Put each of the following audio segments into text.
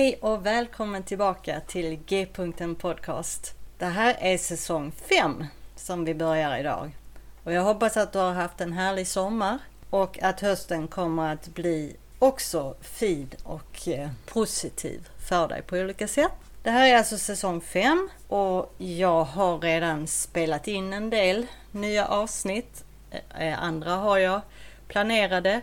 Hej och välkommen tillbaka till G-punkten Podcast. Det här är säsong 5 som vi börjar idag. Och jag hoppas att du har haft en härlig sommar och att hösten kommer att bli också fin och eh, positiv för dig på olika sätt. Det här är alltså säsong 5 och jag har redan spelat in en del nya avsnitt. Eh, andra har jag planerade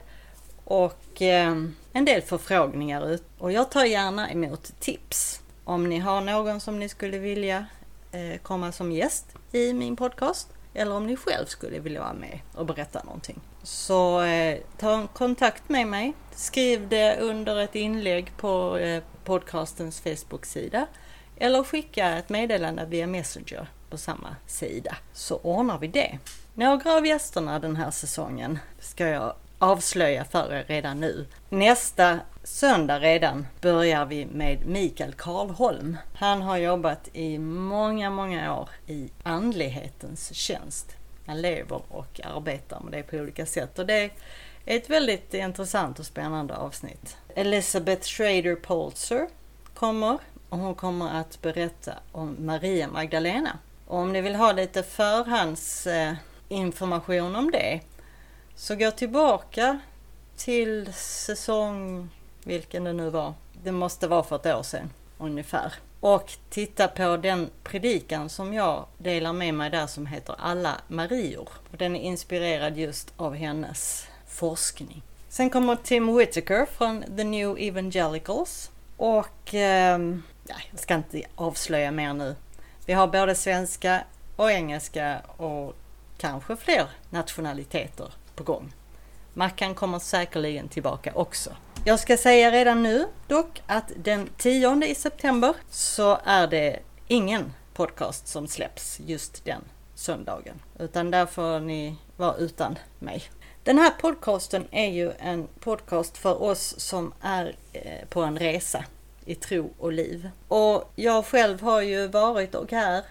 och eh, en del förfrågningar ut. Och jag tar gärna emot tips. Om ni har någon som ni skulle vilja eh, komma som gäst i min podcast eller om ni själv skulle vilja vara med och berätta någonting. Så eh, ta kontakt med mig. Skriv det under ett inlägg på eh, podcastens Facebook-sida eller skicka ett meddelande via Messenger på samma sida så ordnar vi det. Några av gästerna den här säsongen ska jag avslöja för er redan nu. Nästa söndag redan börjar vi med Mikael Karlholm. Han har jobbat i många, många år i andlighetens tjänst. Han lever och arbetar med det på olika sätt och det är ett väldigt intressant och spännande avsnitt. Elizabeth Schrader Polzer kommer och hon kommer att berätta om Maria Magdalena. Och om ni vill ha lite förhandsinformation eh, om det så gå tillbaka till säsong, vilken det nu var. Det måste vara för ett år sedan ungefär. Och titta på den predikan som jag delar med mig där som heter Alla Marior. Och den är inspirerad just av hennes forskning. Sen kommer Tim Whittaker från The New Evangelicals. Och eh, jag ska inte avslöja mer nu. Vi har både svenska och engelska och kanske fler nationaliteter på gång. Mackan kommer säkerligen tillbaka också. Jag ska säga redan nu dock att den 10 i september så är det ingen podcast som släpps just den söndagen. Utan där får ni vara utan mig. Den här podcasten är ju en podcast för oss som är eh, på en resa i tro och liv. Och jag själv har ju varit och är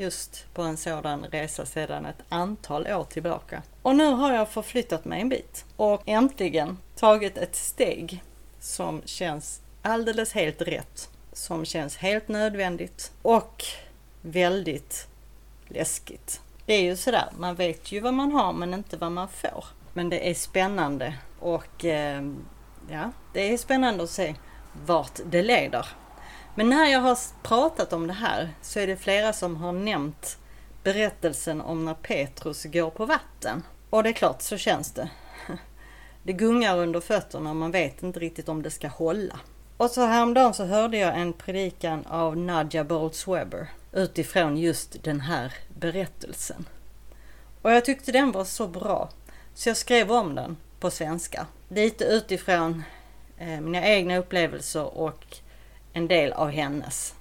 just på en sådan resa sedan ett antal år tillbaka. Och nu har jag förflyttat mig en bit och äntligen tagit ett steg som känns alldeles helt rätt, som känns helt nödvändigt och väldigt läskigt. Det är ju sådär, man vet ju vad man har men inte vad man får. Men det är spännande och eh, ja, det är spännande att se vart det leder. Men när jag har pratat om det här så är det flera som har nämnt berättelsen om när Petrus går på vatten. Och det är klart, så känns det. Det gungar under fötterna och man vet inte riktigt om det ska hålla. Och så häromdagen så hörde jag en predikan av Nadja Boltz-Weber utifrån just den här berättelsen. Och jag tyckte den var så bra så jag skrev om den på svenska. Lite utifrån eh, mina egna upplevelser och en del av hennes.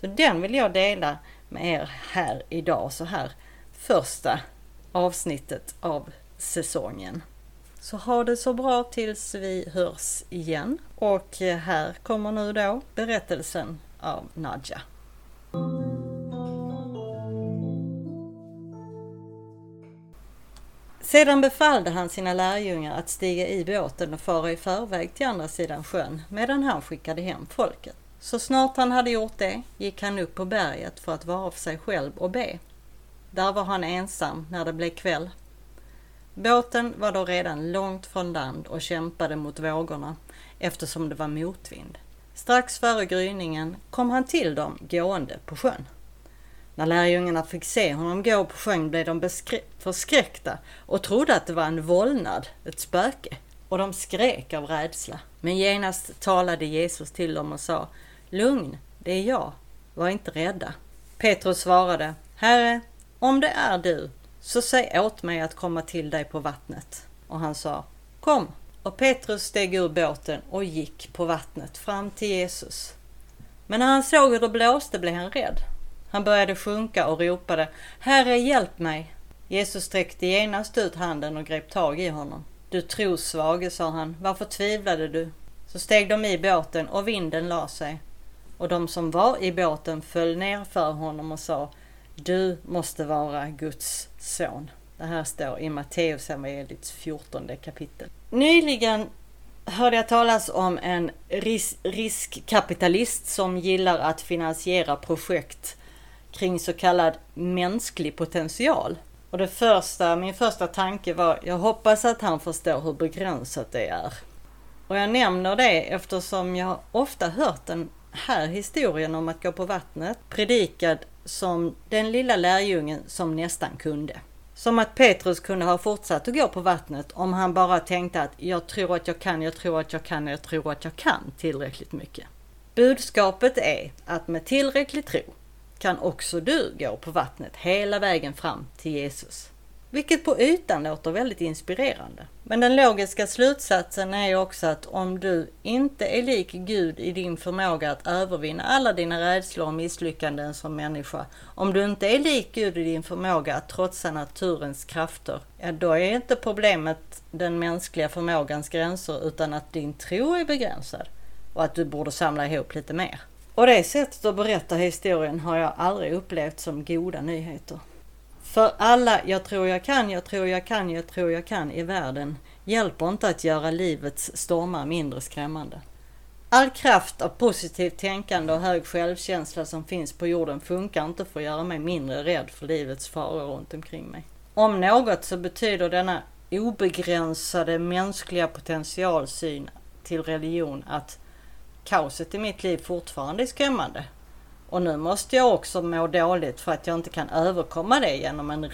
Så den vill jag dela med er här idag så här första avsnittet av säsongen. Så ha det så bra tills vi hörs igen. Och eh, här kommer nu då berättelsen av Nadja. Sedan befallde han sina lärjungar att stiga i båten och fara i förväg till andra sidan sjön medan han skickade hem folket. Så snart han hade gjort det gick han upp på berget för att vara för sig själv och be. Där var han ensam när det blev kväll. Båten var då redan långt från land och kämpade mot vågorna eftersom det var motvind. Strax före gryningen kom han till dem gående på sjön. När lärjungarna fick se honom gå på sjön blev de förskräckta och trodde att det var en vålnad, ett spöke, och de skrek av rädsla. Men genast talade Jesus till dem och sa Lugn, det är jag, var inte rädda. Petrus svarade Herre, om det är du, så säg åt mig att komma till dig på vattnet. Och han sa Kom! Och Petrus steg ur båten och gick på vattnet fram till Jesus. Men när han såg hur det blåste blev han rädd. Han började sjunka och ropade Herre, hjälp mig! Jesus sträckte genast ut handen och grep tag i honom. Du trosvage, sa han, varför tvivlade du? Så steg de i båten och vinden la sig. Och de som var i båten föll ner för honom och sa Du måste vara Guds son. Det här står i Matteus evangeliets 14 kapitel. Nyligen hörde jag talas om en ris riskkapitalist som gillar att finansiera projekt kring så kallad mänsklig potential. Och det första, min första tanke var, jag hoppas att han förstår hur begränsat det är. Och jag nämner det eftersom jag ofta hört den här historien om att gå på vattnet predikad som den lilla lärjungen som nästan kunde. Som att Petrus kunde ha fortsatt att gå på vattnet om han bara tänkte att jag tror att jag kan, jag tror att jag kan, jag tror att jag kan tillräckligt mycket. Budskapet är att med tillräcklig tro kan också du gå på vattnet hela vägen fram till Jesus. Vilket på ytan låter väldigt inspirerande. Men den logiska slutsatsen är också att om du inte är lik Gud i din förmåga att övervinna alla dina rädslor och misslyckanden som människa, om du inte är lik Gud i din förmåga att trotsa naturens krafter, ja då är inte problemet den mänskliga förmågans gränser utan att din tro är begränsad och att du borde samla ihop lite mer. Och det sättet att berätta historien har jag aldrig upplevt som goda nyheter. För alla jag tror jag kan, jag tror jag kan, jag tror jag kan i världen hjälper inte att göra livets stormar mindre skrämmande. All kraft av positivt tänkande och hög självkänsla som finns på jorden funkar inte för att göra mig mindre rädd för livets faror runt omkring mig. Om något så betyder denna obegränsade mänskliga potentialsyn till religion att kaoset i mitt liv fortfarande är skrämmande. Och nu måste jag också må dåligt för att jag inte kan överkomma det genom en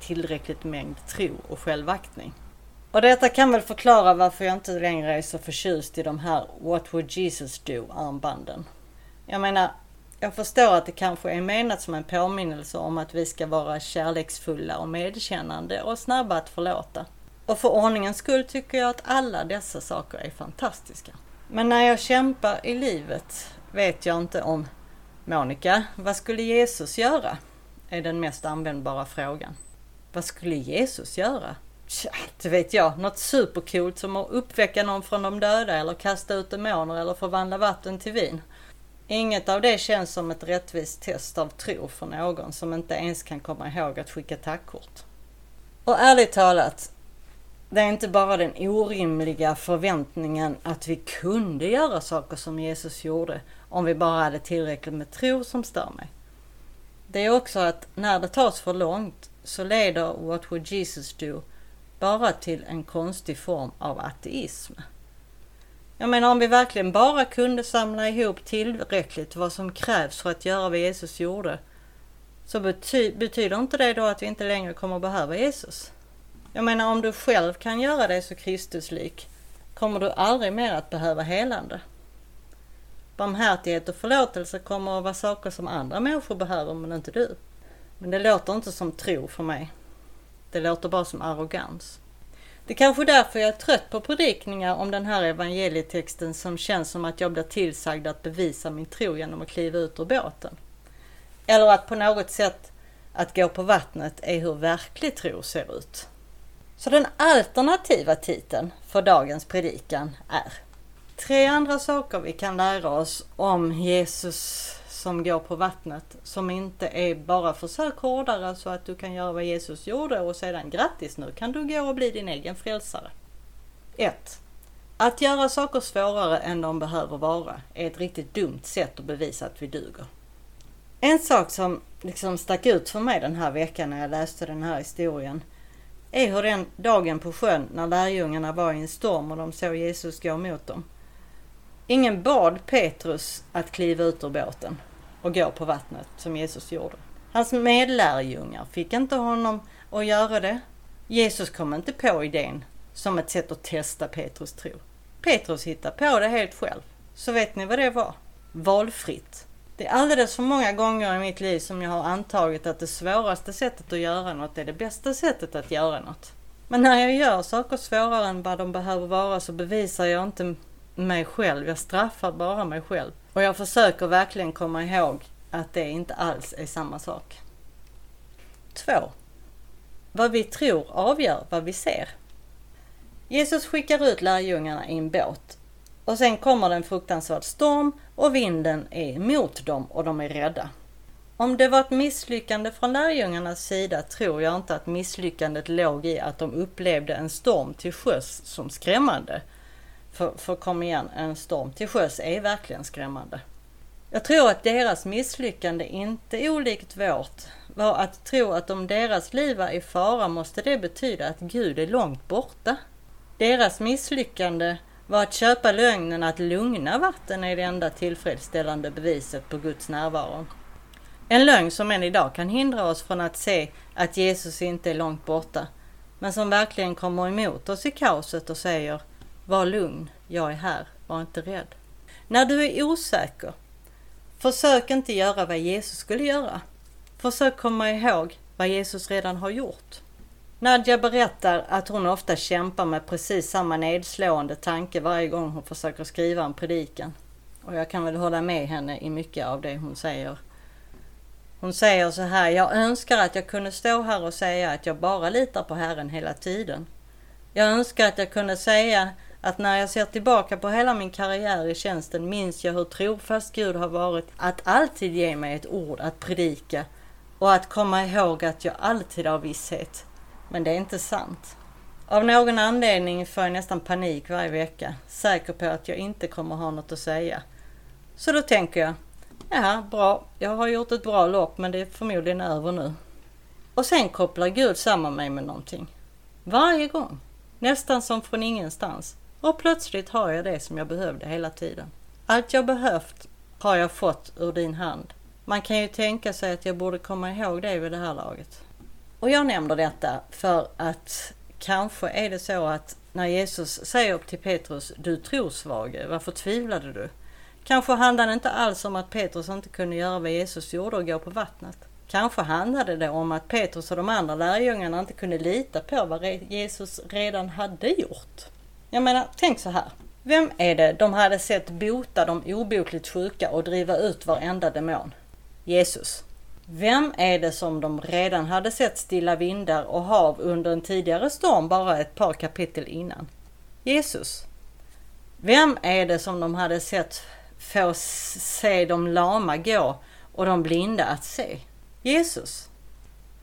tillräckligt mängd tro och självaktning. Och detta kan väl förklara varför jag inte längre är så förtjust i de här What would Jesus do armbanden. Jag menar, jag förstår att det kanske är menat som en påminnelse om att vi ska vara kärleksfulla och medkännande och snabba att förlåta. Och för ordningens skull tycker jag att alla dessa saker är fantastiska. Men när jag kämpar i livet vet jag inte om Monica, vad skulle Jesus göra? Är den mest användbara frågan. Vad skulle Jesus göra? Tja, det vet jag. Något supercoolt som att uppväcka någon från de döda eller kasta ut demoner eller förvandla vatten till vin. Inget av det känns som ett rättvist test av tro för någon som inte ens kan komma ihåg att skicka tackkort. Och ärligt talat, det är inte bara den orimliga förväntningen att vi kunde göra saker som Jesus gjorde om vi bara hade tillräckligt med tro som stör mig. Det är också att när det tas för långt så leder What would Jesus do bara till en konstig form av ateism. Jag menar om vi verkligen bara kunde samla ihop tillräckligt vad som krävs för att göra vad Jesus gjorde så bety betyder inte det då att vi inte längre kommer behöva Jesus? Jag menar om du själv kan göra dig så Kristuslik kommer du aldrig mer att behöva helande. Barmhärtighet och förlåtelse kommer att vara saker som andra människor behöver men inte du. Men det låter inte som tro för mig. Det låter bara som arrogans. Det är kanske är därför jag är trött på predikningar om den här evangelietexten som känns som att jag blir tillsagd att bevisa min tro genom att kliva ut ur båten. Eller att på något sätt att gå på vattnet är hur verklig tro ser ut. Så den alternativa titeln för dagens predikan är Tre andra saker vi kan lära oss om Jesus som går på vattnet som inte är bara försök hårdare så att du kan göra vad Jesus gjorde och sedan grattis nu kan du gå och bli din egen frälsare. 1. Att göra saker svårare än de behöver vara är ett riktigt dumt sätt att bevisa att vi duger. En sak som liksom stack ut för mig den här veckan när jag läste den här historien är hur den dagen på sjön när lärjungarna var i en storm och de såg Jesus gå mot dem. Ingen bad Petrus att kliva ut ur båten och gå på vattnet som Jesus gjorde. Hans medlärjungar fick inte honom att göra det. Jesus kom inte på idén som ett sätt att testa Petrus tro. Petrus hittade på det helt själv. Så vet ni vad det var? Valfritt. Det är alldeles för många gånger i mitt liv som jag har antagit att det svåraste sättet att göra något är det bästa sättet att göra något. Men när jag gör saker svårare än vad de behöver vara så bevisar jag inte mig själv, jag straffar bara mig själv. Och jag försöker verkligen komma ihåg att det inte alls är samma sak. 2. Vad vi tror avgör vad vi ser. Jesus skickar ut lärjungarna i en båt och sen kommer det en fruktansvärd storm och vinden är emot dem och de är rädda. Om det var ett misslyckande från lärjungarnas sida tror jag inte att misslyckandet låg i att de upplevde en storm till sjöss som skrämmande. För, för kom igen, en storm till sjöss är verkligen skrämmande. Jag tror att deras misslyckande, inte olikt vårt, var att tro att om deras liv var i fara måste det betyda att Gud är långt borta. Deras misslyckande var att köpa lögnen att lugna vatten är det enda tillfredsställande beviset på Guds närvaro. En lögn som än idag kan hindra oss från att se att Jesus inte är långt borta, men som verkligen kommer emot oss i kaoset och säger Var lugn, jag är här, var inte rädd. När du är osäker, försök inte göra vad Jesus skulle göra. Försök komma ihåg vad Jesus redan har gjort. Nadja berättar att hon ofta kämpar med precis samma nedslående tanke varje gång hon försöker skriva en predikan. Och jag kan väl hålla med henne i mycket av det hon säger. Hon säger så här, jag önskar att jag kunde stå här och säga att jag bara litar på Herren hela tiden. Jag önskar att jag kunde säga att när jag ser tillbaka på hela min karriär i tjänsten minns jag hur trofast Gud har varit att alltid ge mig ett ord att predika och att komma ihåg att jag alltid har visshet. Men det är inte sant. Av någon anledning får jag nästan panik varje vecka, säker på att jag inte kommer ha något att säga. Så då tänker jag, ja bra, jag har gjort ett bra lopp men det är förmodligen över nu. Och sen kopplar Gud samman mig med någonting. Varje gång. Nästan som från ingenstans. Och plötsligt har jag det som jag behövde hela tiden. Allt jag behövt har jag fått ur din hand. Man kan ju tänka sig att jag borde komma ihåg det vid det här laget. Och jag nämner detta för att kanske är det så att när Jesus säger till Petrus, du trosvage, varför tvivlade du? Kanske handlade det inte alls om att Petrus inte kunde göra vad Jesus gjorde och gå på vattnet. Kanske handlade det om att Petrus och de andra lärjungarna inte kunde lita på vad Jesus redan hade gjort. Jag menar, tänk så här. Vem är det de hade sett bota de obotligt sjuka och driva ut varenda demon? Jesus. Vem är det som de redan hade sett stilla vindar och hav under en tidigare storm bara ett par kapitel innan? Jesus. Vem är det som de hade sett få se de lama gå och de blinda att se? Jesus.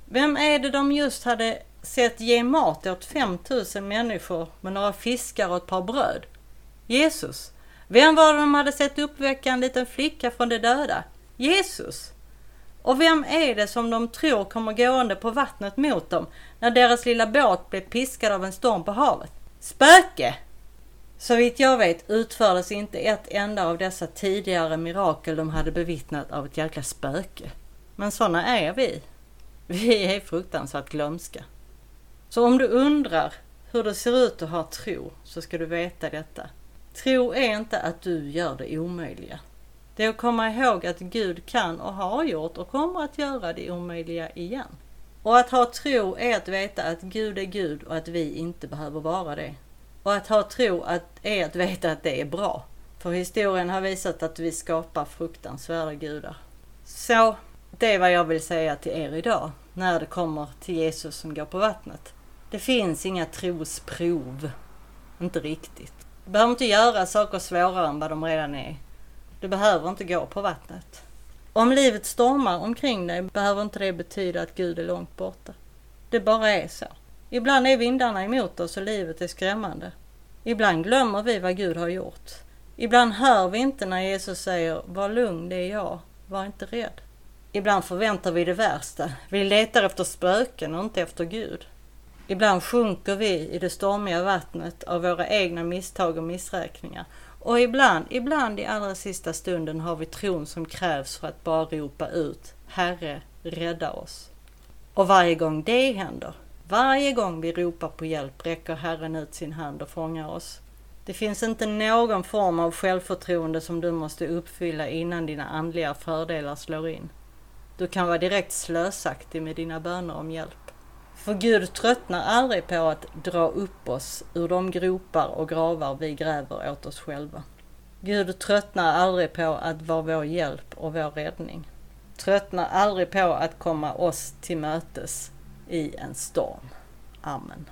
Vem är det de just hade sett ge mat åt 5000 människor med några fiskar och ett par bröd? Jesus. Vem var det de hade sett uppväcka en liten flicka från de döda? Jesus. Och vem är det som de tror kommer gående på vattnet mot dem när deras lilla båt blev piskad av en storm på havet? Spöke! Så vitt jag vet utfördes inte ett enda av dessa tidigare mirakel de hade bevittnat av ett jäkla spöke. Men sådana är vi. Vi är fruktansvärt glömska. Så om du undrar hur det ser ut att ha tro så ska du veta detta. Tro är inte att du gör det omöjliga. Det är att komma ihåg att Gud kan och har gjort och kommer att göra det omöjliga igen. Och att ha tro är att veta att Gud är Gud och att vi inte behöver vara det. Och att ha tro är att veta att det är bra. För historien har visat att vi skapar fruktansvärda gudar. Så det är vad jag vill säga till er idag när det kommer till Jesus som går på vattnet. Det finns inga trosprov. Inte riktigt. Du behöver inte göra saker svårare än vad de redan är. Du behöver inte gå på vattnet. Om livet stormar omkring dig behöver inte det betyda att Gud är långt borta. Det bara är så. Ibland är vindarna emot oss och livet är skrämmande. Ibland glömmer vi vad Gud har gjort. Ibland hör vi inte när Jesus säger Var lugn, det är jag. Var inte rädd. Ibland förväntar vi det värsta. Vi letar efter spöken och inte efter Gud. Ibland sjunker vi i det stormiga vattnet av våra egna misstag och missräkningar. Och ibland, ibland i allra sista stunden har vi tron som krävs för att bara ropa ut Herre, rädda oss. Och varje gång det händer, varje gång vi ropar på hjälp räcker Herren ut sin hand och fångar oss. Det finns inte någon form av självförtroende som du måste uppfylla innan dina andliga fördelar slår in. Du kan vara direkt slösaktig med dina böner om hjälp. För Gud tröttnar aldrig på att dra upp oss ur de gropar och gravar vi gräver åt oss själva. Gud tröttnar aldrig på att vara vår hjälp och vår räddning. Tröttnar aldrig på att komma oss till mötes i en storm. Amen.